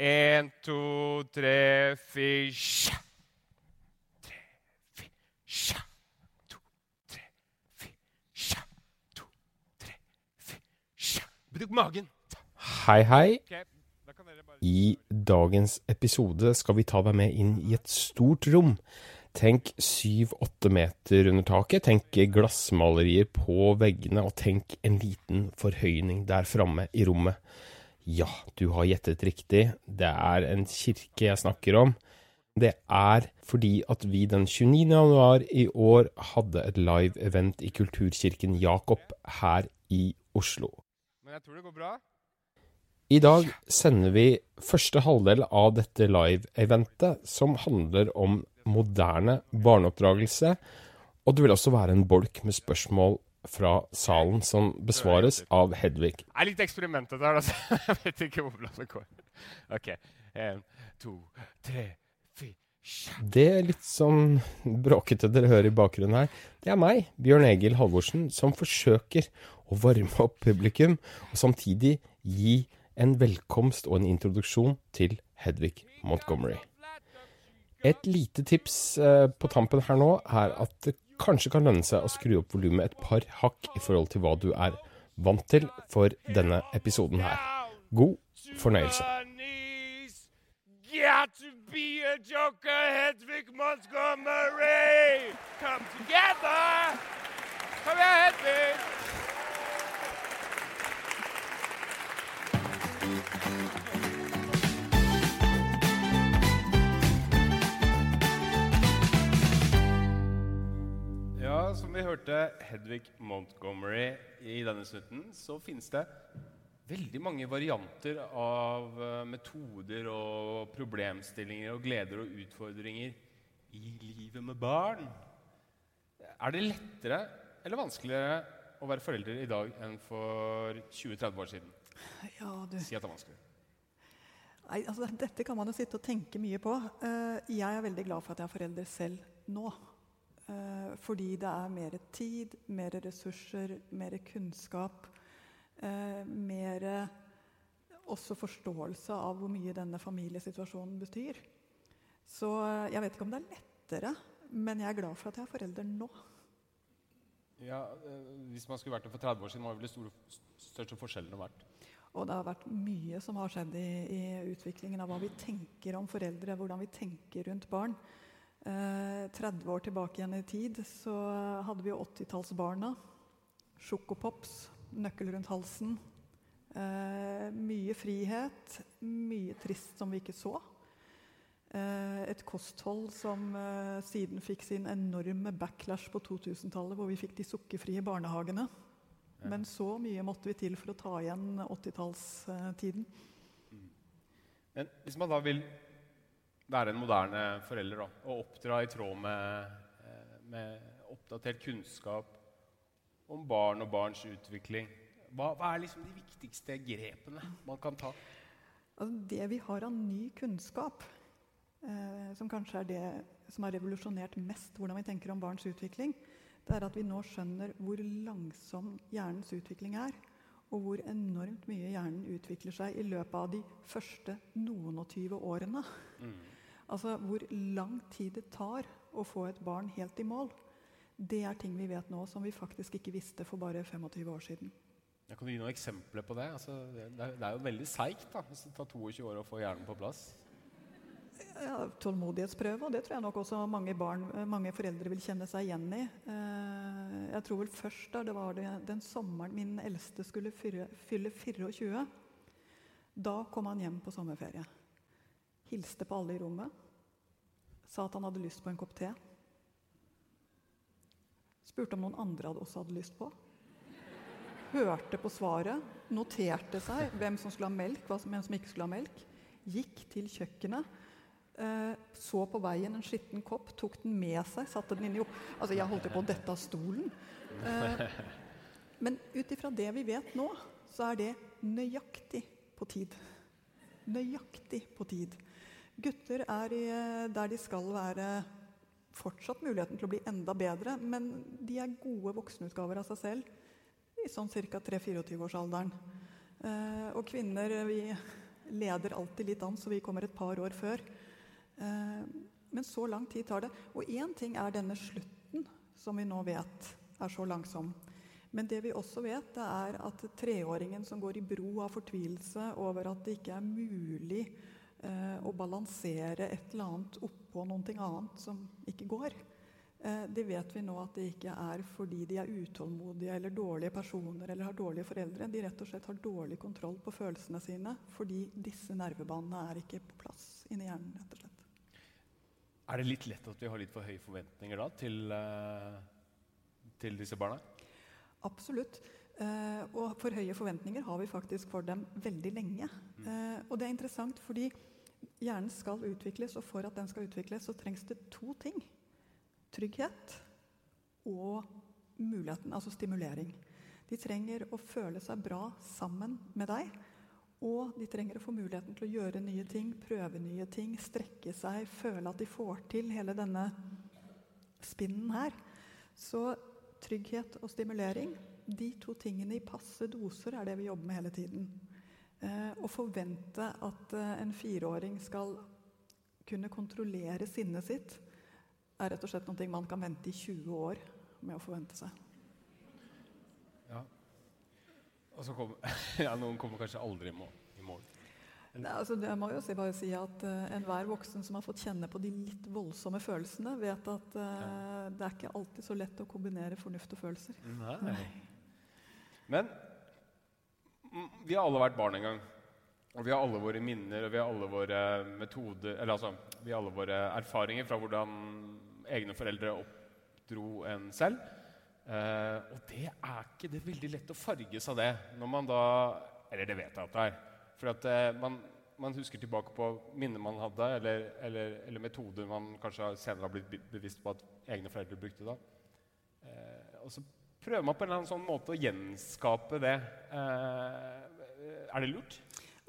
En, to, tre, fire. Tre, fire. To, tre, fire. To, tre, fire. Bruk magen. Hei, hei. I dagens episode skal vi ta deg med inn i et stort rom. Tenk syv-åtte meter under taket, tenk glassmalerier på veggene, og tenk en liten forhøyning der framme i rommet. Ja, du har gjettet riktig, det er en kirke jeg snakker om. Det er fordi at vi den 29. januar i år hadde et live-event i Kulturkirken Jakob her i Oslo. Men jeg tror det går bra. I dag sender vi første halvdel av dette live-eventet, som handler om moderne barneoppdragelse. Og det vil også være en bolk med spørsmål fra salen som besvares av Hedvig. Det er litt eksperimentet der, altså. Jeg vet ikke hvordan det går. Ok. En, to, tre, fire. Det er litt sånn bråkete dere hører i bakgrunnen her. Det er meg, Bjørn Egil Halvorsen, som forsøker å varme opp publikum, og samtidig gi en velkomst og en introduksjon til Hedvig Montgomery. Et lite tips eh, på tampen her nå er at det kanskje kan lønne seg å skru opp volumet et par hakk i forhold til hva du er vant til for denne episoden her. God fornøyelse. Got to be a joker, Hedvig Montgomery! Come together! Kom igjen, Hedvig! Vi hørte Hedvig Montgomery i denne snutten, så finnes det veldig mange varianter av eh, metoder og problemstillinger og gleder og utfordringer i livet med barn. Er det lettere eller vanskeligere å være forelder i dag enn for 20-30 år siden? Ja, du. Si at det er vanskelig. Nei, altså, dette kan man jo sitte og tenke mye på. Eh, jeg er veldig glad for at jeg er forelder selv nå. Eh, fordi det er mer tid, mer ressurser, mer kunnskap. Uh, mer også forståelse av hvor mye denne familiesituasjonen betyr. Så eh, jeg vet ikke om det er lettere, men jeg er glad for at jeg er forelder nå. Ja, eh, Hvis man skulle vært det for 30 år siden, hva ville de store, største forskjellene vært? Og det har vært mye som har skjedd i, i utviklingen av hva vi tenker om foreldre, hvordan vi tenker rundt barn. Eh, 30 år tilbake igjen i tid så hadde vi 80-tallsbarna. Sjokopops, nøkkel rundt halsen. Eh, mye frihet, mye trist som vi ikke så. Eh, et kosthold som eh, siden fikk sin enorme backlash på 2000-tallet, hvor vi fikk de sukkerfrie barnehagene. Men så mye måtte vi til for å ta igjen 80-tallstiden. Men hvis man da vil være en moderne forelder da, og oppdra i tråd med, eh, med oppdatert kunnskap om barn og barns utvikling, hva, hva er liksom de viktigste grepene man kan ta? Altså, det vi har av ny kunnskap, eh, som kanskje er det som har revolusjonert mest hvordan vi tenker om barns utvikling, det er at vi nå skjønner hvor langsom hjernens utvikling er. Og hvor enormt mye hjernen utvikler seg i løpet av de første noen og tyve årene. Altså hvor lang tid det tar å få et barn helt i mål. Det er ting vi vet nå som vi faktisk ikke visste for bare 25 år siden. Jeg kan du gi noen eksempler på det? Altså, det, er, det er jo veldig seigt hvis det tar 22 år å få hjernen på plass. Ja, tålmodighetsprøve, og det tror jeg nok også mange, barn, mange foreldre vil kjenne seg igjen i. Eh, Jeg tror vel først da det var det, den sommeren min eldste skulle fylle, fylle 24. Da kom han hjem på sommerferie. Hilste på alle i rommet. Sa at han hadde lyst på en kopp te. Spurte om noen andre også hadde lyst på. hørte på svaret, noterte seg hvem som skulle ha melk, hvem som ikke skulle ha melk, gikk til kjøkkenet, eh, så på veien en skitten kopp, tok den med seg, satte den inni opp... Altså, jeg holdt jo på å dette av stolen. Eh, men ut ifra det vi vet nå, så er det nøyaktig på tid. Nøyaktig på tid. Gutter er eh, der de skal være fortsatt muligheten til å bli enda bedre, men de er gode voksenutgaver av seg selv i sånn ca. 3-24-årsalderen. Eh, og kvinner vi leder alltid litt an, så vi kommer et par år før. Eh, men så lang tid tar det. Og én ting er denne slutten, som vi nå vet er så langsom. Men det vi også vet, det er at treåringen som går i bro av fortvilelse over at det ikke er mulig å balansere et eller annet oppå noe annet som ikke går, Eh, det vet vi nå at det ikke er fordi de er utålmodige eller dårlige personer eller har dårlige foreldre. De rett og slett har dårlig kontroll på følelsene sine fordi disse nervebanene er ikke på plass inni hjernen. rett og slett. Er det litt lett at vi har litt for høye forventninger da til, uh, til disse barna? Absolutt. Og for høye forventninger har vi faktisk for dem veldig lenge. Uh, og det er interessant fordi hjernen skal utvikles, og for at den skal utvikles, så trengs det to ting trygghet og muligheten, altså stimulering. De trenger å føle seg bra sammen med deg. Og de trenger å få muligheten til å gjøre nye ting, prøve nye ting, strekke seg, føle at de får til hele denne spinnen her. Så trygghet og stimulering, de to tingene i passe doser, er det vi jobber med hele tiden. Eh, å forvente at eh, en fireåring skal kunne kontrollere sinnet sitt, er rett og slett noe man kan vente i 20 år med å forvente seg. Ja. Og så kommer ja, Noen kommer kanskje aldri i mål. I mål. Nei, altså, jeg må jo si, bare si at uh, Enhver voksen som har fått kjenne på de litt voldsomme følelsene, vet at uh, ja. det er ikke alltid så lett å kombinere fornuft og følelser. Nei. Nei. Men vi har alle vært barn en gang. Og vi har alle våre minner og vi har alle våre metoder Eller altså, vi har alle våre erfaringer fra hvordan egne foreldre oppdro en selv. Eh, og det er ikke det veldig lett å farges av det når man da Eller det vet jeg at det er. For at eh, man, man, husker tilbake på minner man hadde, eller, eller, eller, metoder man kanskje senere har blitt bevisst på at egne foreldre brukte. da. Eh, og så prøver man på en eller annen sånn måte å gjenskape det. Eh, er det lurt?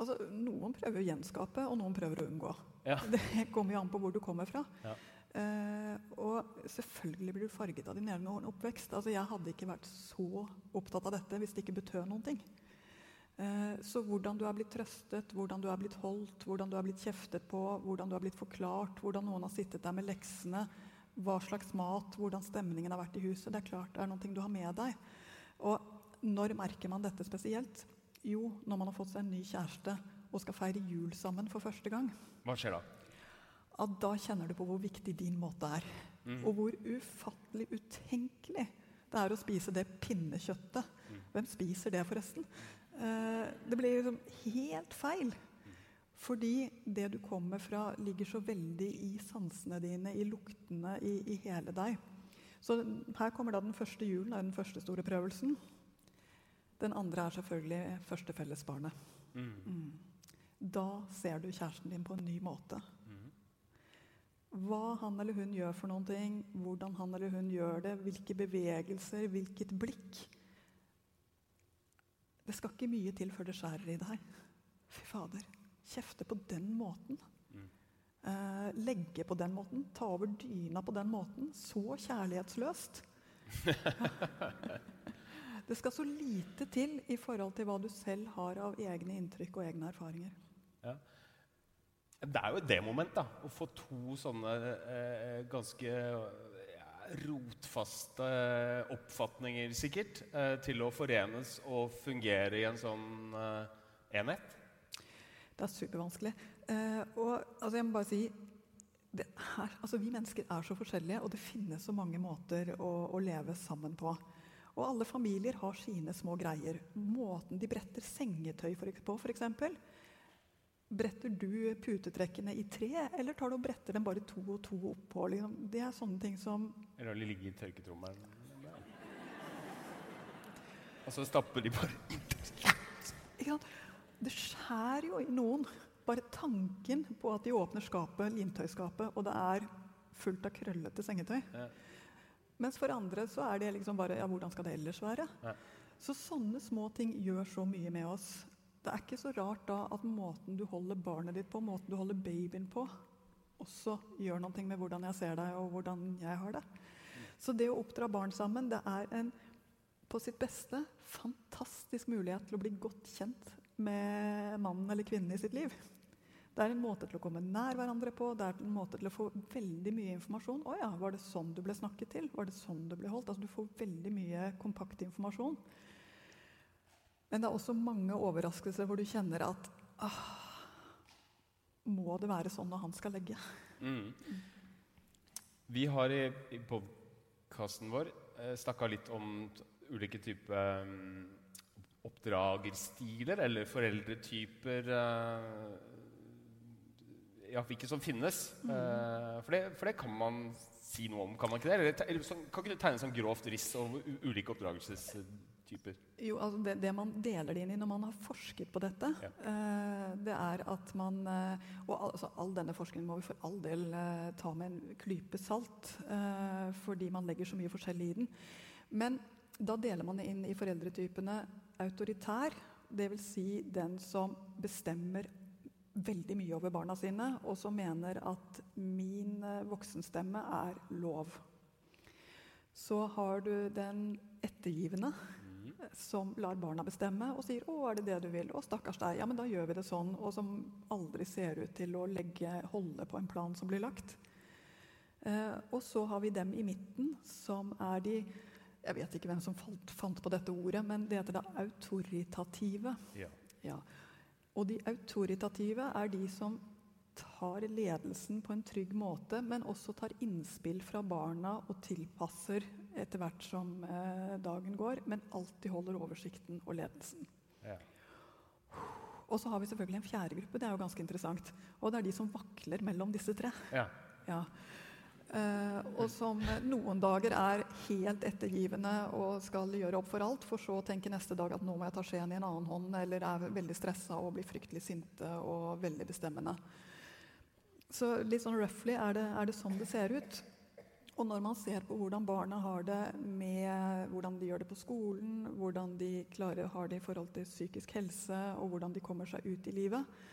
Altså, Noen prøver å gjenskape, og noen prøver å unngå. Ja. Det kommer jo an på hvor du kommer fra. Ja. Uh, og selvfølgelig blir du farget av din egen oppvekst. Altså, jeg hadde ikke vært så opptatt av dette hvis det ikke betød noen ting. Uh, så hvordan du er blitt trøstet, hvordan du er blitt holdt, hvordan du er blitt kjeftet på, hvordan du er blitt forklart, hvordan noen har sittet der med leksene, hva slags mat, hvordan stemningen har vært i huset, det er klart det er noe du har med deg. Og når merker man dette spesielt? Jo, når man har fått seg en ny kjæreste og skal feire jul sammen for første gang. Hva skjer da? at da kjenner du på hvor viktig din måte er. Mm. Og hvor ufattelig utenkelig det er å spise det pinnekjøttet. Mm. Hvem spiser det, forresten? Eh, det blir liksom helt feil. Fordi det du kommer fra, ligger så veldig i sansene dine, i luktene, i, i hele deg. Så her kommer da den første julen, er den første store prøvelsen. Den andre er selvfølgelig første fellesbarnet. Mm. Mm. Da ser du kjæresten din på en ny måte hva han eller hun gjør for noen ting, hvordan han eller hun gjør det, hvilke bevegelser, hvilket blikk. Det skal ikke mye til før det skjærer i deg. Fy fader. Kjefte på den måten. Mm. Eh, legge på den måten. Ta over dyna på den måten. Så kjærlighetsløst. det skal så lite til i forhold til hva du selv har av egne inntrykk og egne erfaringer. Ja. Det er jo det moment, da. Å få to sånne eh, ganske rotfaste oppfatninger, sikkert, eh, til å forenes og fungere i en sånn eh, enhet. Det er supervanskelig. Eh, og altså, jeg må bare si er, altså, Vi mennesker er så forskjellige, og det finnes så mange måter å, å leve sammen på. Og alle familier har sine små greier. Måten de bretter sengetøy på, f.eks. Bretter du putetrekkene i tre, eller tar du og bretter dem bare to og to oppå? Liksom? Det er sånne ting som Eller de ligge i tørketrommelen. og så stapper de bare sant? Det skjærer jo i noen. Bare tanken på at de åpner skapet, lintøyskapet, og det er fullt av krøllete sengetøy. Ja. Mens for andre så er det liksom bare Ja, hvordan skal det ellers være? Ja. Så sånne små ting gjør så mye med oss. Det er ikke så rart da at måten du holder barnet ditt på, måten du holder babyen på, også gjør noe med hvordan jeg ser deg, og hvordan jeg har det. Så det å oppdra barn sammen, det er en på sitt beste fantastisk mulighet til å bli godt kjent med mannen eller kvinnen i sitt liv. Det er en måte til å komme nær hverandre på, det er en måte til å få veldig mye informasjon. 'Å ja, var det sånn du ble snakket til? Var det sånn du ble holdt?' Altså, du får veldig mye kompakt informasjon. Men det er også mange overraskelser hvor du kjenner at ah, Må det være sånn når han skal legge? Mm. Vi har i, i podkasten vår eh, snakka litt om ulike typer mm, oppdragerstiler, eller foreldretyper eh, Ja, hvilke som finnes. Eh, for, det, for det kan man si noe om, kan man ikke det? Eller, eller sånn, kan ikke du tegne sånn grovt riss over ulike oppdragelsestyper? Jo, altså det, det man deler det inn i når man har forsket på dette, Ja. eh, det er at man Og al, altså, all denne forskningen må vi for all del ta med en klype salt, fordi man legger så mye forskjellig i den. Men da deler man det inn i foreldretypene autoritær, dvs. Si den som bestemmer veldig mye over barna sine, og som mener at min eh, voksenstemme er lov. Så har du den ettergivende, som lar barna bestemme og sier 'Å, er det det du vil?' 'Å, stakkars deg. Ja, men da gjør vi det sånn.' Og som aldri ser ut til å legge, holde på en plan som blir lagt. Eh, og så har vi dem i midten, som er de Jeg vet ikke hvem som falt, fant på dette ordet, men det heter da autoritative. Ja. Ja. Og de autoritative er de som tar ledelsen på en trygg måte, men også tar innspill fra barna og tilpasser etter hvert som eh, dagen går, men alltid holder oversikten og ledelsen. Ja. Og så har vi selvfølgelig en fjerde gruppe, det er jo ganske interessant. Og det er de som vakler mellom disse tre. Ja. Ja. Eh, og som noen dager er helt ettergivende og skal gjøre opp for alt, for så å tenke neste dag at nå må jeg ta skjeen i en annen hånd, eller er veldig stressa og blir fryktelig sinte og veldig bestemmende. Så litt sånn roughly er det, er det sånn det ser ut. Og når man ser på hvordan barna har det med hvordan de gjør det på skolen, hvordan de klarer, har det i forhold til psykisk helse, og hvordan de kommer seg ut i livet,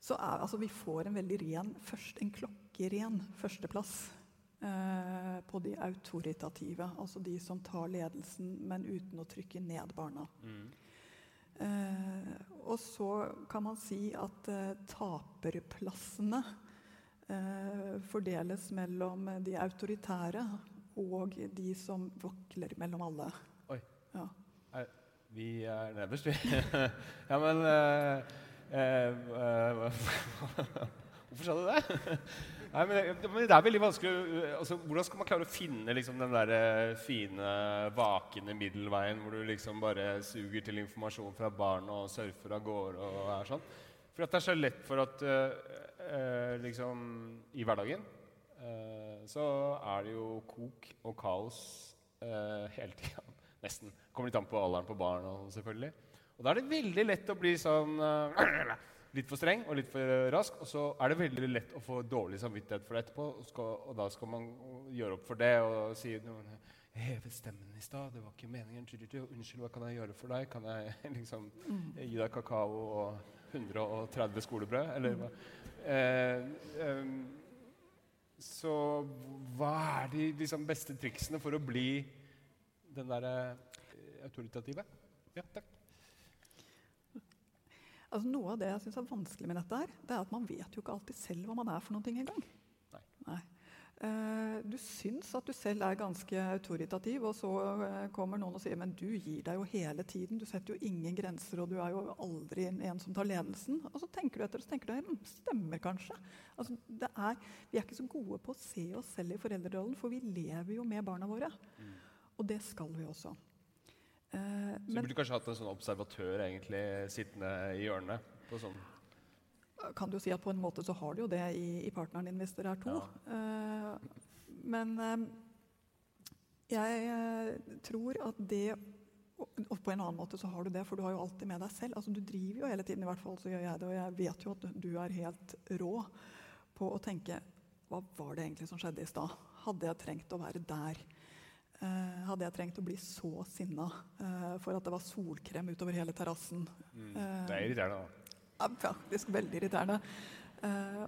så er altså vi får en veldig ren, først, en klokkeren førsteplass på de autoritative. Altså de som tar ledelsen, men uten å trykke ned barna. Eh, og så kan man si at eh, taperplassene eh, fordeles mellom de autoritære og de som vakler mellom alle. Oi. Ja. Er, Vi er nederst, vi. ja, men eh, eh, eh, Hvorfor sa du det? Nei, men, det- men Det er veldig vanskelig altså, Hvordan skal man klare å finne liksom, den der eh, fine, vakende middelveien hvor du liksom bare suger til informasjon fra barn og surfer av gårde og er sånn? For at det er så lett for at eh, liksom I hverdagen uh, så er det jo kok og kaos uh, hele tida. Nesten. Kommer litt an på alderen på barn. Selvfølgelig. Og da er det veldig lett å bli sånn litt for streng og litt for rask. Og så er det veldig lett å få dårlig samvittighet for det etterpå. Og, skal, og da skal man gjøre opp for det og si jeg hevet stemmen i stad. Det var ikke meningen. Unnskyld, hva kan jeg gjøre for deg? Kan jeg liksom gi deg kakao og 130 skolebrød? Eller hva? Eh, em, så hva er de liksom, beste triksene for å bli den derre eh, autoritative? Ja, takk. Altså Noe av det jeg syns er vanskelig med dette, her, det er at man vet jo ikke alltid selv hva man er for noe engang. Nei. Nei. Eh, du syns at du selv er ganske autoritativ, og så eh, kommer noen og sier men du gir deg jo hele tiden. Du setter jo ingen grenser, og du er jo aldri en, som tar ledelsen. Og så tenker du etter og så tenker du, hm, stemmer kanskje. Altså, det er, vi er ikke så gode på å se oss selv i foreldrerollen, for vi lever jo med barna våre. Og det skal vi også. Eh, Så men burde kanskje hatt en sånn observatør egentlig sittende i hjørnet? På sånn. kan du si at på en måte så har du jo det i, i partneren din hvis dere er to. Eh, men uh, jeg eh, tror at det og på en annen måte så har du det, for du har jo alltid med deg selv. Altså, du driver jo hele tiden, i hvert fall så gjør jeg det, og jeg vet jo at du er helt rå på å tenke hva var det egentlig som skjedde i stad? Hadde jeg trengt å være der? Uh, hadde jeg trengt å bli så sinna eh, for at det var solkrem utover hele terrassen? Mm, det er irriterende, da. Ja, faktisk veldig irriterende.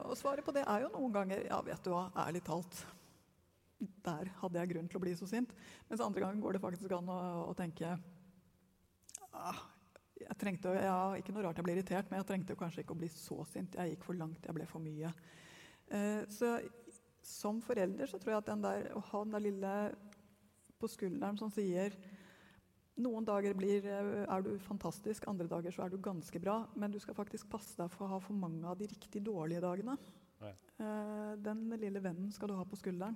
og svaret på det er jo noen ganger Ja, vet du hva, ærlig talt der hadde jeg grunn til å bli så sint. Mens andre ganger går det faktisk an å, å tenke ah, jeg trengte, ja, Ikke noe rart jeg ble irritert, men jeg trengte kanskje ikke å bli så sint. Jeg gikk for langt, jeg ble for mye. Eh, så som forelder så tror jeg at den der, å ha den der lille på skulderen som sier noen dager blir, eh, er du fantastisk, andre dager så er du ganske bra. Men du skal faktisk passe deg for å ha for mange av de riktig dårlige dagene. Ja. den lille vennen skal du ha på skulderen.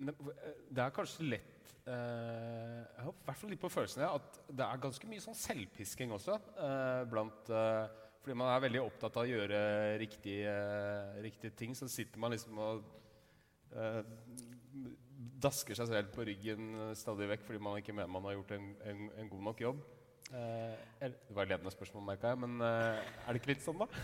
Men det er kanskje lett eh, Jeg har i hvert fall litt på følelsen at det er ganske mye sånn selvpisking også. Eh, blant, eh, fordi man er veldig opptatt av å gjøre riktige, eh, riktige ting. Så sitter man liksom og eh, dasker seg selv på ryggen stadig vekk fordi man ikke mener man har gjort en, en, en god nok jobb. Eh, det var et ledende spørsmål, merka jeg, men er det ikke litt sånn, da?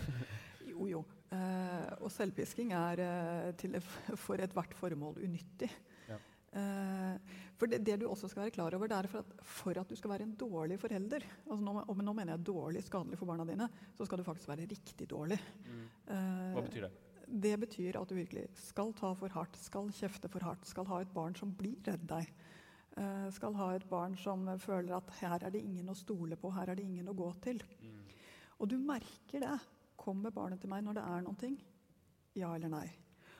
Jo, jo. Eh, og selvpisking er eh, til, for ethvert formål unyttig. Ja. Eh, for det, det, du også skal være klar over, det er for at, for at du skal være en dårlig forelder altså nå, nå mener jeg dårlig, skadelig for barna dine, så skal du faktisk være riktig dårlig. Mm. Eh, Hva betyr det? Det betyr at du virkelig skal ta for hardt, skal kjefte for hardt, skal ha et barn som blir redd deg. Uh, skal ha et barn som føler at her er det ingen å stole på, her er det ingen å gå til. Mm. Og du merker det Kommer barnet til meg når det er ting? Ja eller nei?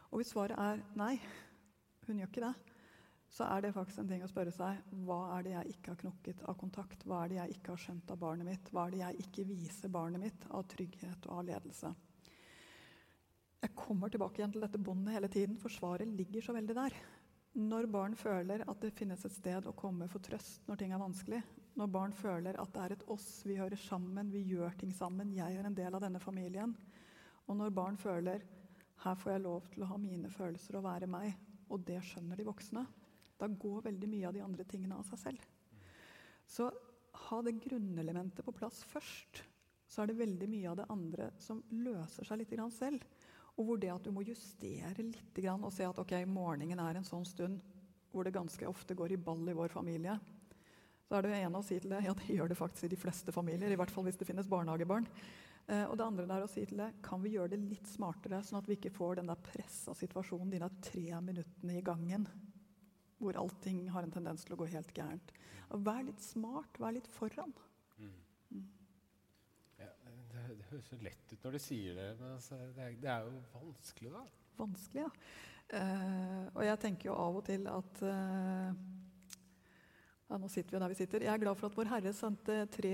Og hvis svaret er nei, hun gjør ikke det, så er det faktisk en ting å spørre seg hva er det jeg ikke har knokket av kontakt? Hva er det jeg ikke har skjønt av barnet mitt? Hva er det jeg ikke viser barnet mitt av trygghet og av ledelse? Jeg kommer tilbake igjen til dette båndet hele tiden, for svaret ligger så veldig der. Når barn føler at det finnes et sted å komme for trøst når ting er vanskelig, når barn føler at det er et oss, vi hører sammen, vi gjør ting sammen, jeg er en del av denne familien, og når barn føler her får jeg lov til å ha mine følelser og være meg, og det skjønner de voksne, da går veldig mye av de andre tingene av seg selv. Så ha det grunnelementet på plass først, så er det veldig mye av det andre som løser seg litt selv. Og hvor det at du må justere litt og se at ok, morgenen er en sånn stund hvor det ganske ofte går i ball i vår familie. Så er det ene å si til det ja, det gjør det faktisk i de fleste familier. I hvert fall hvis det finnes barnehagebarn. Eh, og det andre er å si til det kan vi gjøre det litt smartere, sånn at vi ikke får den der pressa situasjonen de der tre minuttene i gangen hvor allting har en tendens til å gå helt gærent. Vær litt smart, vær litt foran. Det høres så lett ut når du sier det, men altså, det, er, det, er, jo vanskelig, da. Vanskelig, ja. Uh, og jeg tenker jo av og til at uh, ja, Nå sitter vi der vi sitter. Jeg er glad for at Vår Herre sendte tre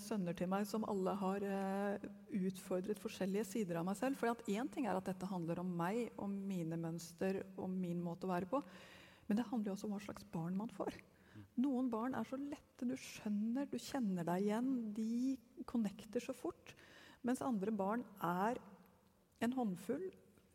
sønner til meg som alle har uh, utfordret forskjellige sider av meg selv. For én ting er at dette handler om meg, om mine mønster, om min måte å være på. Men det handler jo også om hva slags barn man får. Noen barn er så lette, du skjønner, du kjenner deg igjen. De connecter så fort. Mens andre barn er en håndfull,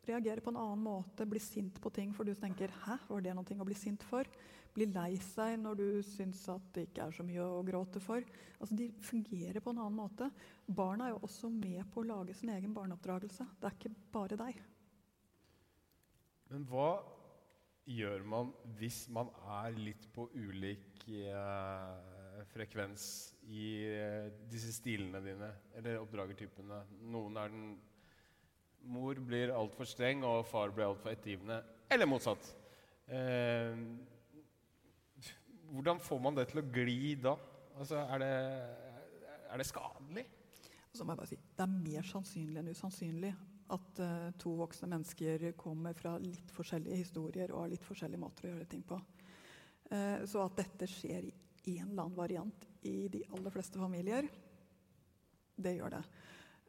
reagerer på en annen måte, blir sint på ting for du tenker 'hæ, var det noe å bli sint for?' Blir lei seg når du syns at det ikke er så mye å gråte for. Altså, De fungerer på en annen måte. Barna er jo også med på å lage sin egen barneoppdragelse. Det er ikke bare deg. Men hva gjør man hvis man er litt på ulik eh, frekvens i eh, disse stilene dine, eller oppdragertypene? Noen er den Mor blir altfor streng, og far blir altfor ettergivende. Eller motsatt. Eh, hvordan får man det til å gli da? Altså, er det, er det skadelig? Så må jeg bare si, Det er mer sannsynlig enn usannsynlig at uh, to voksne mennesker kommer fra litt forskjellige historier og har litt forskjellige måter å gjøre ting på. Uh, så at dette skjer i en eller annen variant i de aller fleste familier, det gjør det.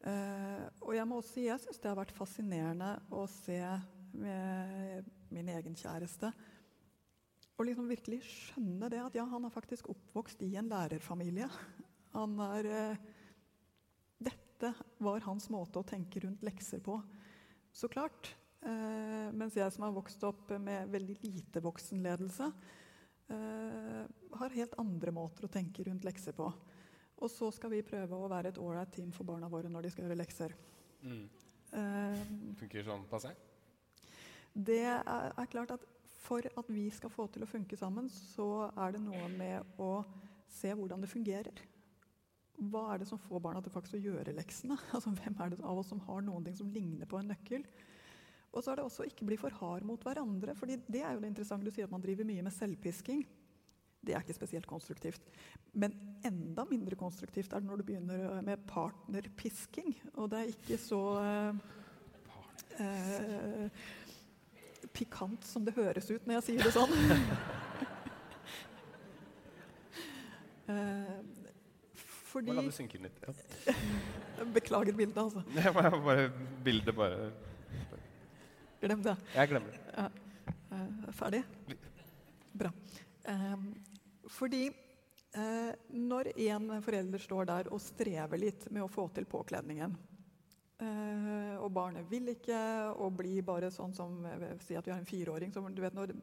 Uh, og jeg må også si jeg syns det har vært fascinerende å se med min egen kjæreste og liksom virkelig skjønne det at ja, han er faktisk oppvokst i en lærerfamilie. Han er dette var hans måte å tenke rundt lekser på. Så klart. Uh, mens jeg som har vokst opp med veldig lite voksenledelse, har helt andre måter å tenke rundt lekser på. Og så skal vi prøve å være et ålreit team for barna våre når de skal gjøre lekser. Mm. Eh, Funker sånn passe? det er, er klart at for at vi skal få til å funke sammen, så er det noe med å se hvordan det fungerer. Hva er det som får barna til faktisk å gjøre leksene? Altså, hvem er det av oss som har noen ting som ligner på en nøkkel? Og så er det også å ikke bli for hard mot hverandre. fordi det er jo det interessante. Du sier at man driver mye med selvpisking. Det er ikke spesielt konstruktivt. Men enda mindre konstruktivt er det når du begynner med partnerpisking. Og det er ikke så eh, eh, pikant som det høres ut når jeg sier det sånn. eh, fordi Bare la det synke inn litt. Ja. Beklager bildet, altså. Nei, bare bildet bare Glem det. Jeg glemmer det. Ja. ferdig? Bra. Eh, fordi eh, når en forelder står der og strever litt med å få til påkledningen, eh, og barnet vil ikke, og blir bare sånn som eh, Si at vi har en fireåring som du vet når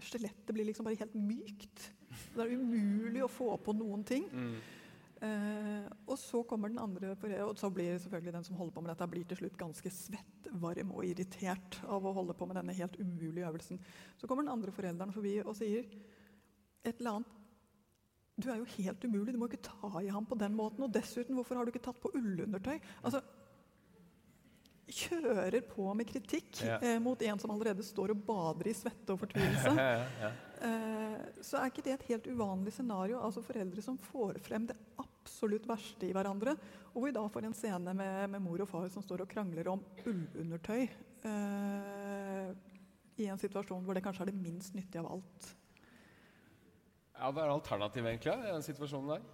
Skjelettet blir liksom bare helt mykt. Det er umulig å få på noen ting. Eh, og så kommer den andre, og så blir selvfølgelig den som holder på med dette, blir til slutt ganske svett, varm og irritert av å holde på med denne helt umulige øvelsen. Så kommer den andre forelderen forbi og sier et eller annet Du er jo helt umulig, du må ikke ta i ham på den måten. Og dessuten, hvorfor har du ikke tatt på ullundertøy? Altså, kjører på med kritikk Ja. eh, mot en som allerede står og bader i svette og fortvilelse. Eh, så er ikke det et helt uvanlig scenario. Altså foreldre som får frem det absolutt verste i hverandre. Og vi da får en scene med, med mor og far som står og krangler om ullundertøy. Eh, I en situasjon hvor det kanskje er det minst nyttige av alt. Ja, Hva er alternativet egentlig i den situasjonen der?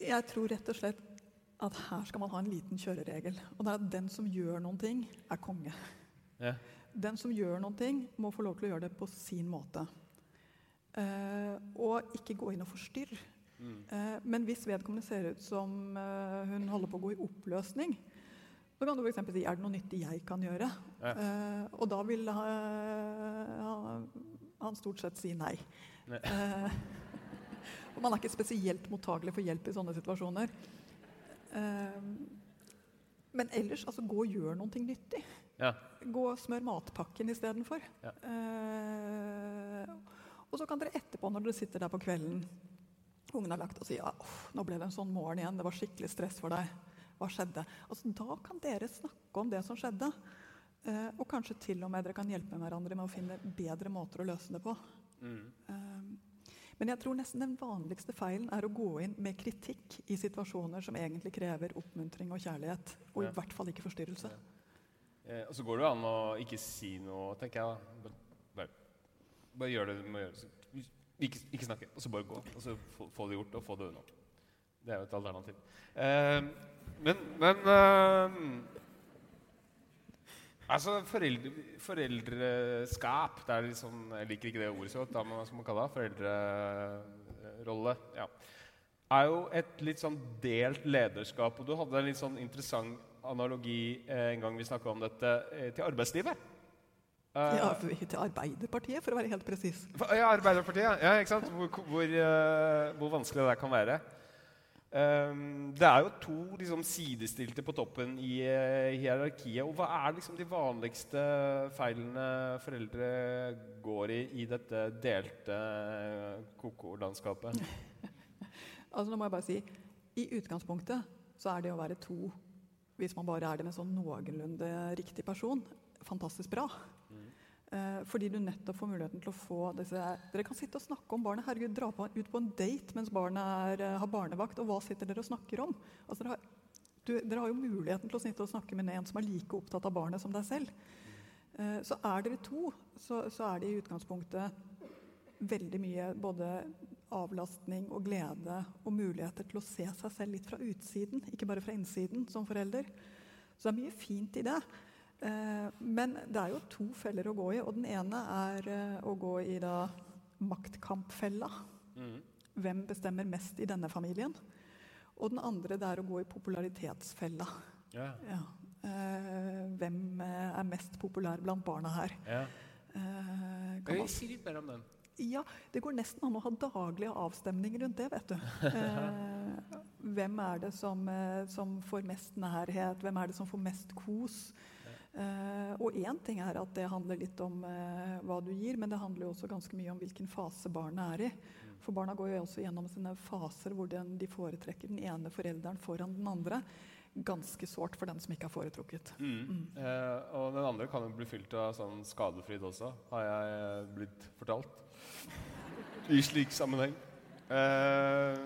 Jeg tror rett og slett at her skal man ha en liten kjøreregel. Og det er at den som gjør noen ting, er konge. Ja. Den som gjør noen ting, må få lov til å gjøre det på sin måte. Eh, og ikke gå inn og forstyrre. Eh, men hvis vedkommende ser ut som eh, hun holder på å gå i oppløsning, så kan du f.eks. si er det noe nyttig jeg kan gjøre? Ja. Uh, og da vil eh, han stort sett si nei. Nei. Uh, og man er ikke spesielt mottagelig for hjelp i sånne situasjoner. Men ellers, altså gå og gjør noe nyttig. Ja. Gå og smør matpakken istedenfor. Ja. Og så kan dere etterpå, når dere sitter der på kvelden Ungen har lagt og sier ja, «Uff, nå ble det en sånn morgen igjen, det var skikkelig stress for deg. Hva skjedde? Altså, da kan dere snakke om det som skjedde. Eh, og kanskje til og med dere kan hjelpe hverandre med å finne bedre måter å løse det på. Eh, men jeg tror nesten den vanligste feilen er å gå inn med kritikk i situasjoner som egentlig krever oppmuntring og kjærlighet. Og Ja. i hvert fall ikke forstyrrelse. Eh, og så går det jo an å ikke si noe, tenker jeg. da. Bare, bare gjør det du må gjøre. Ikke, ikke snakke, og så bare gå. Og så få, få det gjort, og få det unna. Det er jo et alternativ. Eh, men men eh, Altså, foreldre, foreldreskap det er liksom, Jeg liker ikke det ordet så godt. Hva skal man kalle det? Foreldrerolle. Ja. Er jo et litt sånn delt lederskap. Og du hadde en litt sånn interessant analogi eh, en gang vi snakka om dette, eh, til arbeidslivet. Eh, Ja, til Arbeiderpartiet, for å være helt presis. Ja, Arbeiderpartiet. Ja, ikke sant? Hvor, hvor, eh, hvor vanskelig det kan være. Um, det er jo to liksom, sidestilte på toppen i eh, hierarkiet. Og hva er liksom de vanligste feilene foreldre går i i dette delte eh, koko-landskapet? Altså, nå må jeg bare si, I utgangspunktet så er det å være to, hvis man bare er det med sånn noenlunde riktig person, fantastisk bra. Eh, fordi du nettopp får muligheten til å få disse Dere kan sitte og snakke om barnet. Herregud, dra på, ut på en date mens barnet er, eh, har barnevakt, og hva sitter dere og snakker om? Altså, dere, har, du, dere har jo muligheten til å sitte og snakke med en som er like opptatt av barnet som deg selv. Eh, så er dere to, så, så er det i utgangspunktet veldig mye både avlastning og glede og muligheter til å se seg selv litt fra utsiden, ikke bare fra innsiden som forelder. Så det er mye fint i det. Eh, men det er jo to feller å gå i, og den ene er eh, å gå i da maktkampfella. Hvem bestemmer mest i denne familien? Og den andre det er å gå i popularitetsfella. Ja. Ja. Eh, hvem er mest populær blant barna her? Ja. Kan man- si litt mer om den? ja, det går nesten an å ha daglig avstemning rundt det, vet du. Hvem er det som, som får mest nærhet? Hvem er det som får mest kos? Eh, og én ting er at det handler litt om eh, hva du gir, men det handler jo også ganske mye om hvilken fase barnet er i. For barna går jo også gjennom sine faser hvor den, de foretrekker den ene forelderen foran den andre. Ganske sårt for den som ikke har foretrukket. Eh, og den andre kan jo bli fylt av sånn skadefryd også, har jeg blitt fortalt. I slik sammenheng. Eh,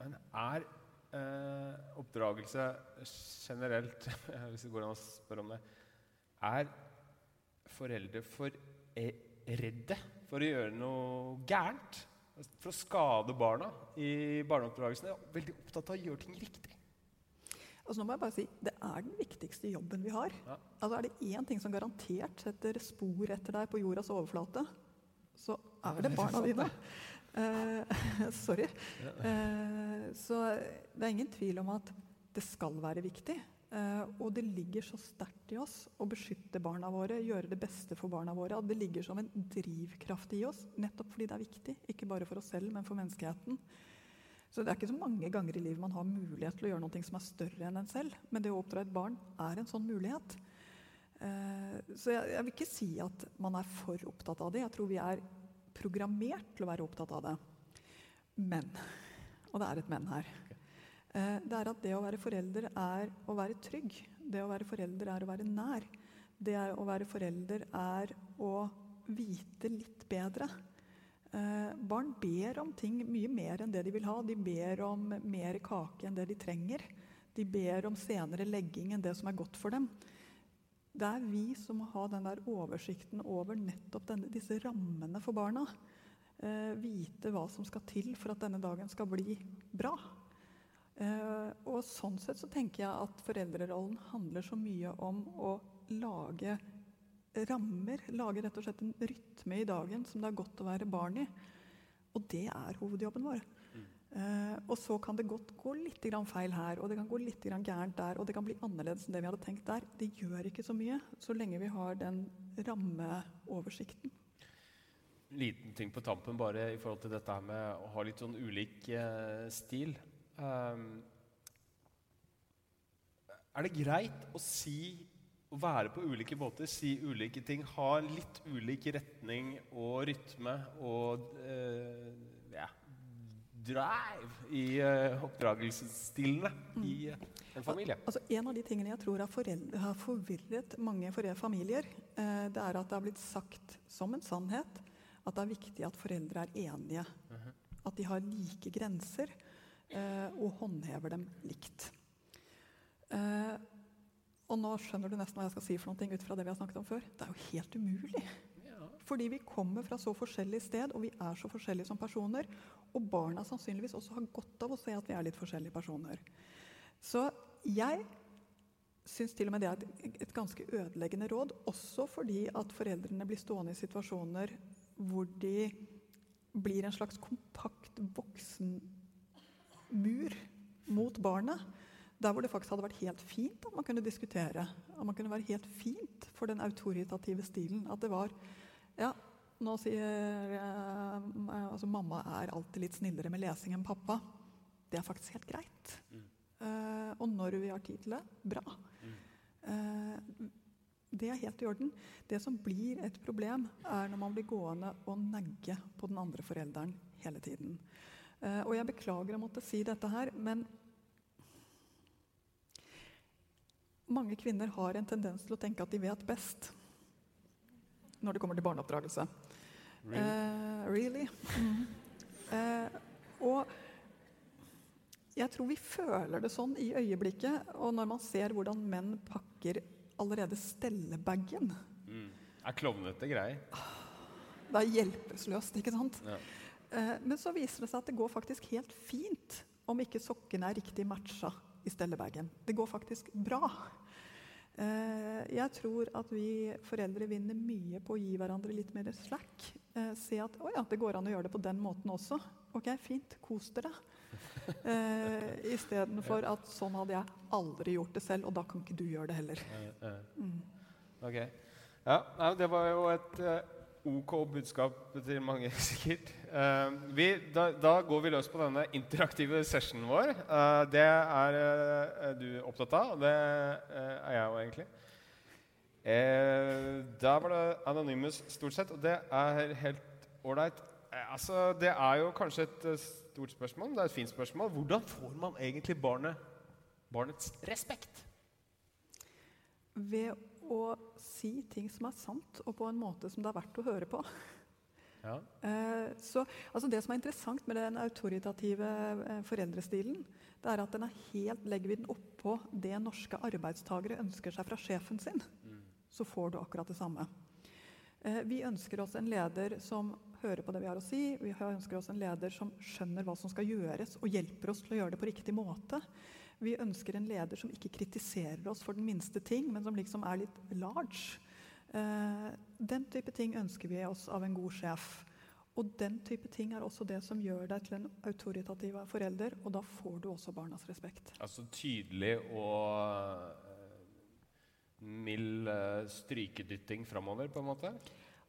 men er eh, oppdragelse generelt, hvis det går an å spørre om det Er foreldre for eh, redde for å gjøre noe gærent? For å skade barna i barneoppdragelsen? Er veldig opptatt av å gjøre ting riktig. Altså nå må jeg bare si, Det er den viktigste jobben vi har. Ja. Altså Er det én ting som garantert setter spor etter deg på jordas overflate, så er det barna dine. Eh, sorry. Eh, så det er ingen tvil om at det skal være viktig. Eh, og det ligger så sterkt i oss å beskytte barna våre, gjøre det beste for barna våre. At det ligger som en drivkraft i oss, nettopp fordi det er viktig. Ikke bare for oss selv, men for menneskeheten. Så det er ikke så mange ganger i livet man har mulighet til å gjøre noe som er større enn en selv. Men det å oppdra et barn er en sånn mulighet. Så jeg, jeg vil ikke si at man er for opptatt av det. Jeg tror vi er programmert til å være opptatt av det. Men, og det er et men her, eh, det er at det å være forelder er å være trygg. Det å være forelder er å være nær. Det å være forelder er å vite litt bedre. Eh, barn ber om ting mye mer enn det de vil ha. De ber om mer kake enn det de trenger. De ber om senere legging enn det som er godt for dem. Det er vi som må ha den der oversikten over nettopp denne, disse rammene for barna. Eh, vite hva som skal til for at denne dagen skal bli bra. Eh, og sånn sett så tenker jeg at foreldrerollen handler så mye om å lage rammer. Lage rett og slett en rytme i dagen som det er godt å være barn i. Og det er hovedjobben vår. Eh, og så kan det godt gå litt feil her, og det kan gå litt gærent der, og det kan bli annerledes enn det vi hadde tenkt der. Det gjør ikke så mye, så lenge vi har den rammeoversikten. liten ting på tampen bare i forhold til dette med å ha litt sånn ulik eh, stil. Ehm, er det greit å si å være på ulike måter, si ulike ting, ha litt ulik retning og rytme og eh, drive i uh, oppdragelsesstilene i uh, en familie? Altså, en av de tingene jeg tror har, forvirret mange familier, uh, det er at det har blitt sagt som en sannhet at det er viktig at foreldre er enige. At de har like grenser og håndhever dem likt. Og nå skjønner du nesten hva jeg skal si for noe ut fra det vi har snakket om før. Det er jo helt umulig. Fordi vi kommer fra så forskjellig sted, og vi er så forskjellige som personer. Og barna sannsynligvis også har godt av å se at vi er litt forskjellige personer. Så jeg syns til og med det er et, et ganske ødeleggende råd. Også fordi at foreldrene blir stående i situasjoner hvor de blir en slags kompakt voksenmur mot barnet. Der hvor det faktisk hadde vært helt fint at man kunne diskutere. At man kunne være helt fint for den autoritative stilen. At det var Ja, nå sier eh, altså Mamma er alltid litt snillere med lesing enn pappa. Det er faktisk helt greit. Eh, og når vi har tid til det, bra. Eh, det er helt i orden. Det som blir et problem, er når man blir gående og negge på den andre forelderen hele tiden. Eh, og jeg beklager å måtte si dette her, men mange kvinner har en tendens til å tenke at de vet best når det kommer til barneoppdragelse. Eh, really? Mm. Uh, og jeg tror vi føler det sånn i øyeblikket, og når man ser hvordan menn pakker allerede stellebagen. Er klovnete greier. Det er hjelpeløst, ikke sant? Ja. Uh, men så viser det seg at det går faktisk helt fint om ikke sokkene er riktig matcha i stellebagen. Det går faktisk bra. Eh, jeg tror at vi foreldre vinner mye på å gi hverandre litt mer slack. Eh, se at å ja, det går an å gjøre det på den måten også. Ok, fint. Kos dere. Eh, Istedenfor at sånn hadde jeg aldri gjort det selv, og da kan ikke du gjøre det heller. Eh. Ok. Ja, Det var jo et eh, ok budskap til mange, sikkert. Uh, vi, da, da, går vi løs på denne interaktive sessionen vår. Uh, det er uh, du opptatt av, og det eh, er jeg jo egentlig. Der var det Anonymous stort sett, og det er helt ålreit. altså, det er jo kanskje et stort spørsmål, det er et fint spørsmål. Hvordan får man egentlig barnet, barnets respekt? Ved å si ting som er sant, og på en måte som det er verdt å høre på. Ja. Eh, så, altså det som er interessant med den autoritative eh, foreldrestilen, det er at den er helt, legger vi den oppå det norske arbeidstakere ønsker seg fra sjefen sin, mm. så får du akkurat det samme. Eh, vi ønsker oss en leder som hører på det vi har å si. Vi ønsker oss en leder som skjønner hva som skal gjøres, og hjelper oss til å gjøre det på riktig måte. Vi ønsker en leder som ikke kritiserer oss for den minste ting, men som liksom er litt large. Eh, den type ting ønsker vi oss av en god sjef. Og den type ting er også det som gjør deg til en autoritativ forelder, og da får du også barnas respekt. Altså tydelig og uh, mild uh, strykedytting framover, på en måte?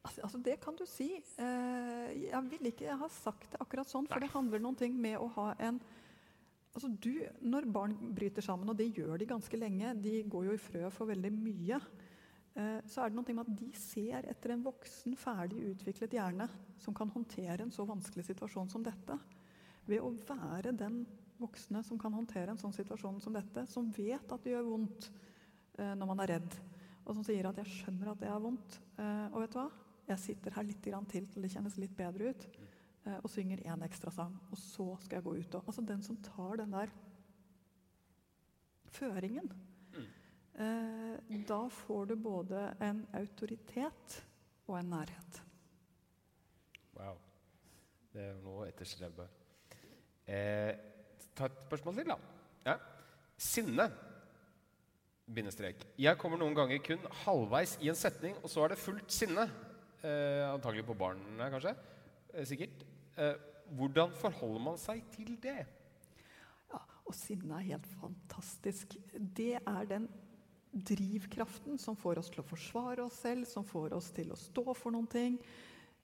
Altså, altså, Det kan du si. Jeg vil ikke ha sagt det akkurat sånn, for Nei. det handler noen ting med å ha en Altså du, når barn bryter sammen, og det gjør de ganske lenge De går jo i frø for veldig mye. Eh, så er det noe med at de ser etter en voksen, ferdig utviklet hjerne som kan håndtere en så vanskelig situasjon som dette. Ved å være den voksne som kan håndtere en sånn situasjon som dette, som vet at det gjør vondt eh, når man er redd, og som sier at 'jeg skjønner at det er vondt', eh, og vet du hva? Jeg sitter her litt til til det kjennes litt bedre ut. Eh, og synger én ekstra sang. Og så skal jeg gå ut og Altså den som tar den der føringen. Eh, da får du både en autoritet og en nærhet. Wow. Det er noe etterstrebbar. Eh, ta et spørsmål til, da. Ja. Sinne. Bindestrek. Jeg kommer noen ganger kun halvveis i en setning, og så er det fullt sinne. Eh, antagelig på barna, kanskje. Eh, sikkert. Eh, hvordan forholder man seg til det? Ja, og sinne er helt fantastisk. Det er den drivkraften som får oss til å forsvare oss selv, som får oss til å stå for noen ting.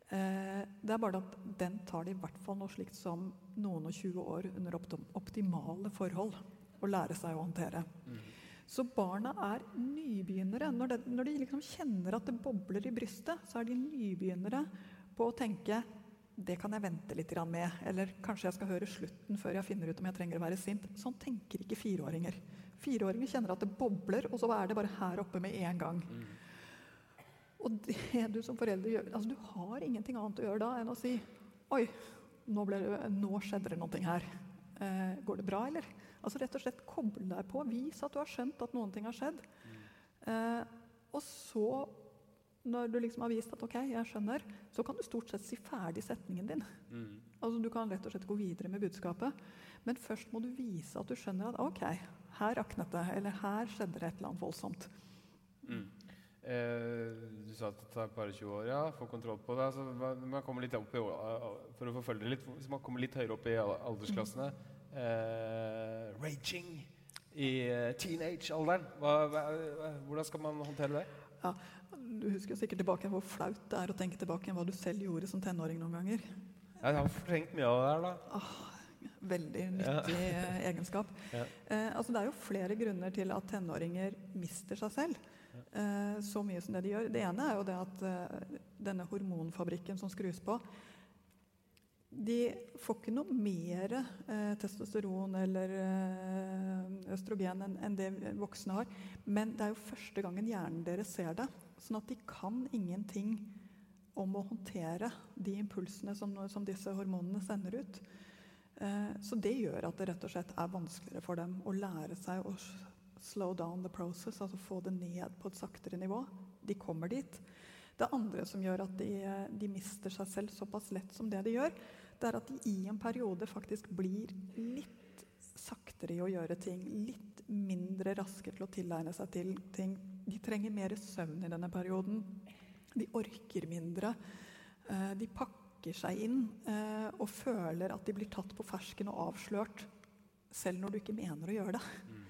Eh, det er bare at den tar det i hvert fall noe slikt som noen og 20 år under optimale forhold å lære seg å håndtere. Mm. Så barna er nybegynnere. Når, de, når de liksom kjenner at det bobler i brystet, så er de nybegynnere på å tenke det kan jeg vente litt med. Eller kanskje jeg skal høre slutten før jeg finner ut om jeg trenger å være sint. Sånn tenker ikke fireåringer. Fireåringer kjenner at det bobler, og så er det bare her oppe med en gang. Mm. Og det du som forelder gjør altså Du har ingenting annet å gjøre da enn å si Oi, nå, det, nå skjedde det noe her. Eh, går det bra, eller? Altså Rett og slett koble deg på. Vis at du har skjønt at noen ting har skjedd. Mm. Eh, og så når du liksom har vist at ok, jeg skjønner, så kan du stort sett si ferdig setningen din. Mm. Altså Du kan rett og slett gå videre med budskapet. Men først må du vise at du skjønner at ok, her raknet det, eller her skjedde det et eller annet voldsomt. Mm. Eh, du sa at det tar bare 20 år ja, få kontroll på det. Altså, man kommer litt opp i, for å forfølge litt, Hvis man kommer litt høyere opp i aldersklassene eh, Raging i eh, teenage-alderen. Hvordan skal man håndtere det? Ja, du husker jo sikkert tilbake hvor flaut det er å tenke tilbake hva du selv gjorde som tenåring noen ganger. Jeg har fortrengt mye av det her, da. Ah, veldig nyttig ja. egenskap. Ja. Eh, altså det er jo flere grunner til at tenåringer mister seg selv. Eh, så mye som det de gjør. Det ene er jo det at eh, denne hormonfabrikken som skrus på, de får ikke noe mer eh, testosteron eller eh, østrogen enn en det voksne har. Men det er jo første gangen hjernen deres ser det. Sånn at de kan ingenting om å håndtere de impulsene som, som disse hormonene sender ut. Eh, så det gjør at det rett og slett er vanskeligere for dem å lære seg å slow down the process, altså få det ned på et saktere nivå. De kommer dit. Det andre som gjør at de, de mister seg selv såpass lett som det de gjør, det er at de i en periode faktisk blir litt saktere i å gjøre ting. Litt mindre raske til å tilegne seg til ting. De trenger mer søvn i denne perioden. De orker mindre. Eh, de pakker seg inn eh, og føler at de blir tatt på fersken og avslørt selv når du ikke mener å gjøre det. Mm.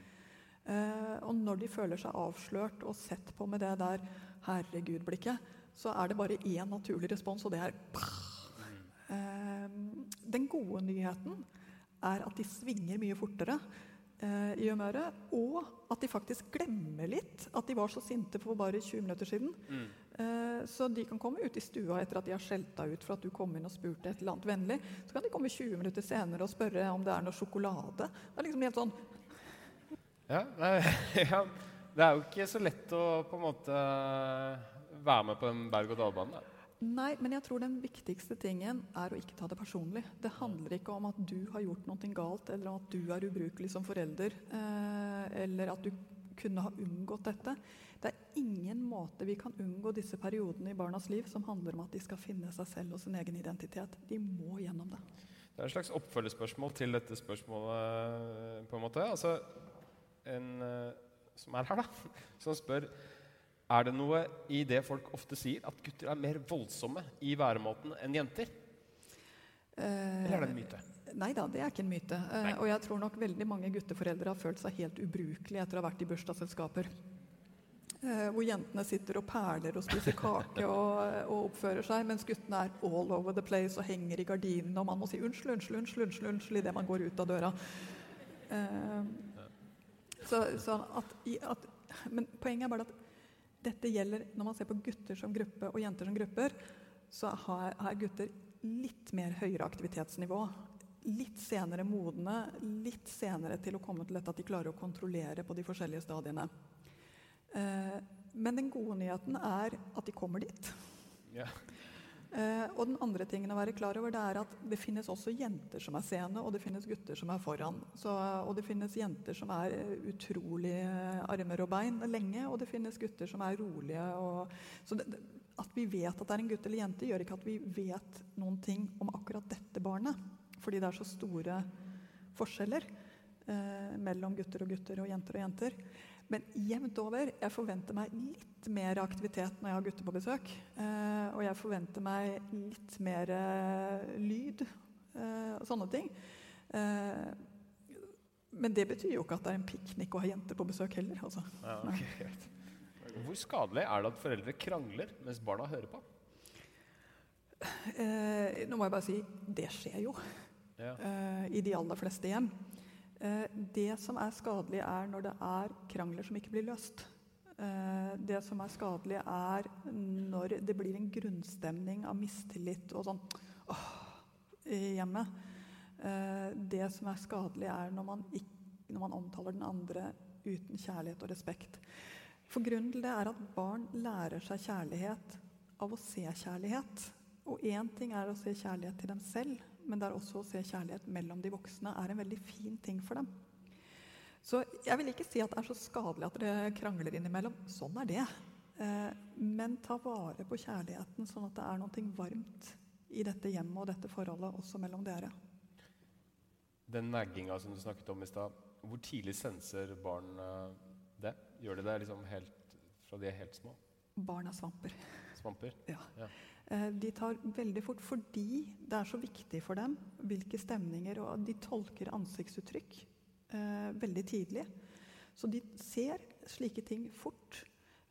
Og når de føler seg avslørt og sett på med det der herregud-blikket, så er det bare én naturlig respons, og det er eh, Den gode nyheten er at de svinger mye fortere eh, i humøret, og at de faktisk glemmer litt at de var så sinte for bare 20 minutter siden. Eh, så de kan komme ut i stua etter at de har skjelt deg ut for at du kom inn og spurte et eller annet vennlig. Så kan de komme 20 minutter senere og spørre om det er noe sjokolade. Det er liksom helt sånn Ja, nei, ja, det er jo ikke så lett å på en måte være med på den berg-og-dal-banen. Nei, men jeg tror den viktigste tingen er å ikke ta det personlig. Det handler ikke om at du har gjort noe galt, eller at du er ubrukelig som forelder, eh, eller at du kunne ha unngått dette. Det er ingen måte vi kan unngå disse periodene i barnas liv som handler om at de skal finne seg selv og sin egen identitet. De må gjennom det. Det er en slags oppfølgespørsmål til dette spørsmålet, på en måte. Altså, en eh, som er her, da, som spør Er det noe i det folk ofte sier, at gutter er mer voldsomme i væremåten enn jenter? Eller er det en myte? Nei da, det er ikke en myte. Eh, Nei. og jeg tror nok veldig mange gutteforeldre har følt seg helt ubrukelige etter å ha vært i bursdagsselskaper. Eh, hvor jentene sitter og perler og spiser kake og, og oppfører seg, mens guttene er all over the place og henger i gardinene, og man må si unnskyld, unnskyld, unnskyld, unnskyld, unnskyld idet man går ut av døra. Eh, så, så at, at, men poenget er bare at dette gjelder når man ser på gutter som gruppe og jenter som grupper, så har gutter litt mer høyere aktivitetsnivå. Litt senere modne, litt senere til å komme til dette at de klarer å kontrollere på de forskjellige stadiene. Eh, men den gode nyheten er at de kommer dit. Ja. Eh, og den andre tingen å være klar over det er at det finnes også jenter som er sene, og det finnes gutter som er foran. Så, og det finnes jenter som er eh, utrolig eh, armer og bein lenge, og det finnes gutter som er rolige. Og, så det, at vi vet at det er en gutt eller jente, gjør ikke at vi vet noen ting om akkurat dette barnet. Fordi det er så store forskjeller eh, mellom gutter og gutter og jenter og jenter. Men jevnt over. Jeg forventer meg litt mer aktivitet når jeg har gutter på besøk. Eh, og jeg forventer meg litt mer eh, lyd eh, og sånne ting. Men det betyr jo ikke at det er en piknik å ha jenter på besøk heller. Altså. Ja, okay. Hvor skadelig er det at foreldre krangler mens barna hører på? Eh, nå må jeg bare si det skjer jo Ja. eh, i de aller fleste hjem. Eh, det som er skadelig, er når det er krangler som ikke blir løst. Eh, det som er skadelig, er når det blir en grunnstemning av mistillit og sånn åh, i hjemmet. Eh, det som er skadelig, er når man, ikke, når man omtaler den andre uten kjærlighet og respekt. For grunnen til det er at barn lærer seg kjærlighet av å se kjærlighet. Og én ting er å se kjærlighet til dem selv, men det er også å se kjærlighet mellom de voksne er en veldig fin ting for dem. Så jeg vil ikke si at det er så skadelig at dere krangler innimellom. Sånn er det. Eh, men ta vare på kjærligheten, sånn at det er noe varmt i dette hjemmet og dette forholdet også mellom dere. Den nagginga som du snakket om i stad, hvor tidlig senser barn eh, det? Gjør de det liksom helt fra de er helt små? Barn er svamper. Svamper? Ja. Ja. Eh, De tar veldig fort fordi det er så viktig for dem hvilke stemninger og De tolker ansiktsuttrykk eh, veldig tidlig. Så de ser slike ting fort.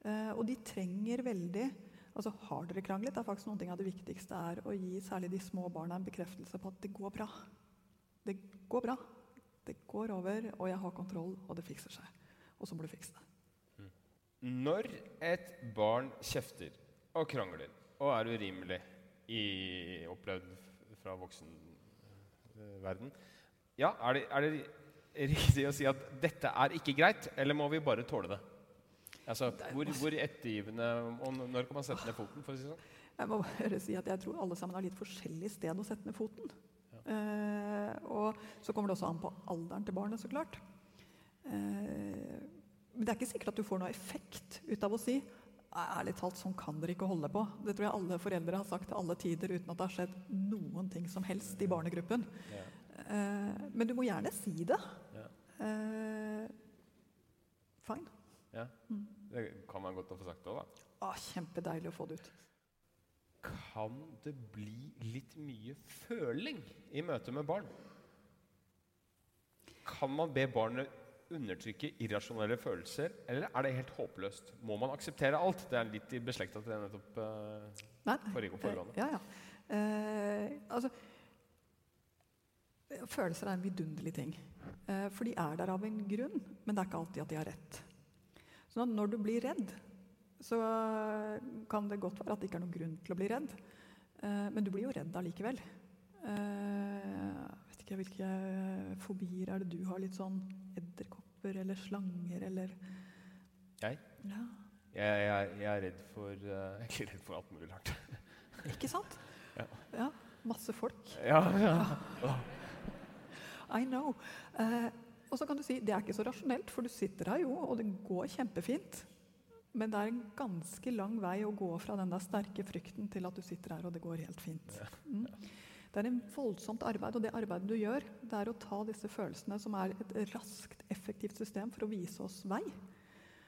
Eh, og de trenger veldig altså Har dere kranglet? Det er faktisk noen ting av det viktigste er å gi særlig de små barna en bekreftelse på at det går bra. Det går bra. Det går over, og jeg har kontroll, og det fikser seg. Og så må du fikse det. Når et barn kjefter og krangler og er urimelig i opplevd fra voksenverden, ja, er det, er det riktig å si at dette er ikke greit, eller må vi bare tåle det? Altså, hvor, hvor ettergivende Og når kan man sette ned foten? for å si sånn? Jeg må bare si at jeg tror alle sammen har litt forskjellig sted å sette ned foten. Eh, og så kommer det også an på alderen til barnet, så klart. Eh, men det er ikke sikkert at du får noe effekt ut av å si Ærlig talt, sånn kan dere ikke holde på. Det tror jeg alle foreldre har sagt til alle tider uten at det har skjedd noen ting som helst i barnegruppen. Ja. Eh, men du må gjerne si det. Ja. Eh, fine. Ja. Det kan være godt å få sagt òg, da. Ah, kjempedeilig å få det ut. Kan det bli litt mye føling i møte med barn? Kan man be barnet undertrykke irrasjonelle følelser, eller er det helt håpløst? Må man akseptere alt? Det er litt i beslekta til det nettopp uh, Nei, forrige foregående. Ja, ja. Uh, altså, følelser er en vidunderlig ting. Uh, for de er der av en grunn, men det er ikke alltid at de har rett. Så når du blir redd, så kan det godt være at det ikke er noen grunn til å bli redd. Eh, men du blir jo redd allikevel. Eh, vet ikke hvilke fobier er det du har? Litt sånn edderkopper eller slanger eller Jeg? Ja, Jeg, jeg, jeg er redd for eh, Jeg er ikke redd for alt mulig rart. ikke sant? Ja. ja masse folk. Ja, ja. I know. Eh, og så kan du si det er ikke så rasjonelt, for du sitter her jo, og det går kjempefint. Men det er en ganske lang vei å gå fra den der sterke frykten til at du sitter her og det går helt fint. Mm. Det er en voldsomt arbeid, og det arbeidet du gjør, det er å ta disse følelsene, som er et raskt, effektivt system for å vise oss vei,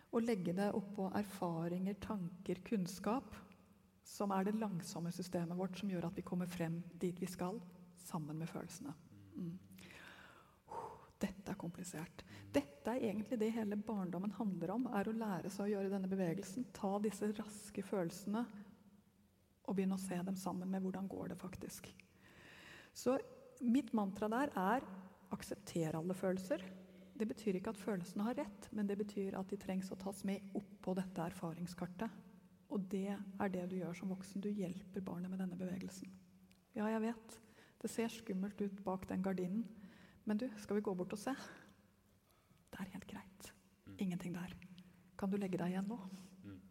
og legge det oppå erfaringer, tanker, kunnskap, som er det langsomme systemet vårt som gjør at vi kommer frem dit vi skal, sammen med følelsene. Mm. Dette er komplisert. Dette er egentlig det hele barndommen handler om. er Å lære seg å gjøre denne bevegelsen. Ta disse raske følelsene og begynne å se dem sammen med hvordan går det faktisk. Så mitt mantra der er aksepter alle følelser. Det betyr ikke at følelsene har rett, men det betyr at de trengs å tas med oppå dette erfaringskartet. Og det er det du gjør som voksen. Du hjelper barnet med denne bevegelsen. Ja, jeg vet. Det ser skummelt ut bak den gardinen. Men du, skal vi gå bort og se? Det er helt greit. Ingenting der. Kan du legge deg igjen nå?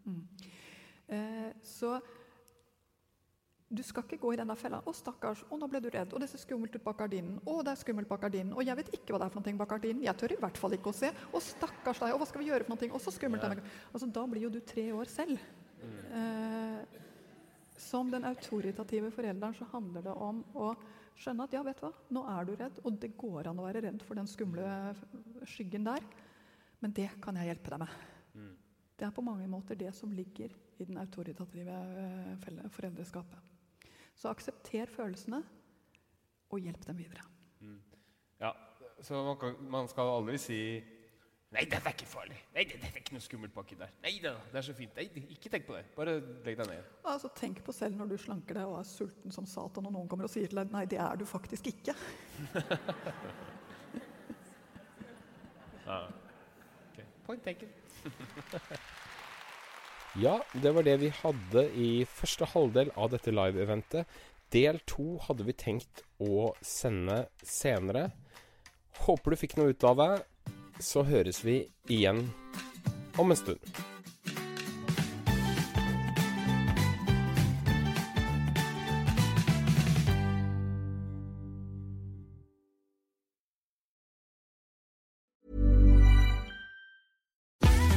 Mm. Eh, så du skal ikke gå i denne fella. 'Å, stakkars. Å, nå ble du redd. Og det ser skummelt ut bak gardinen. Å, det er skummelt bak gardinen. Og jeg vet ikke hva det er for noe bak gardinen. Jeg tør i hvert fall ikke å se. Å, stakkars deg. Og hva skal vi gjøre for noe? Å, så skummelt. Ja. Altså, da blir jo du tre år selv. Eh, som den autoritative forelderen så handler det om å skjønne at ja, vet du hva, nå er du redd, og det går an å være redd for den skumle skyggen der. Men det kan jeg hjelpe deg med. Mm. Det er på mange måter det som ligger i den autoritative eh, foreldreskapet. Så aksepter følelsene, og hjelp dem videre. Mm. Ja, så man, kan, man, skal aldri si Nei, dette er ikke farlig. Nei, det, det er ikke noe skummelt baki der. Nei da, det er så fint. Nei, ikke tenk på det. Bare legg deg ned. Altså, Tenk på selv når du slanker deg og er sulten som satan, og noen kommer og sier til deg nei, det er du faktisk ikke. ja. okay. Point taken. ja, det var det vi hadde i første halvdel av dette live-eventet. Del to hadde vi tenkt å sende senere. Håper du fikk noe ut av det så høres vi igjen om en stund.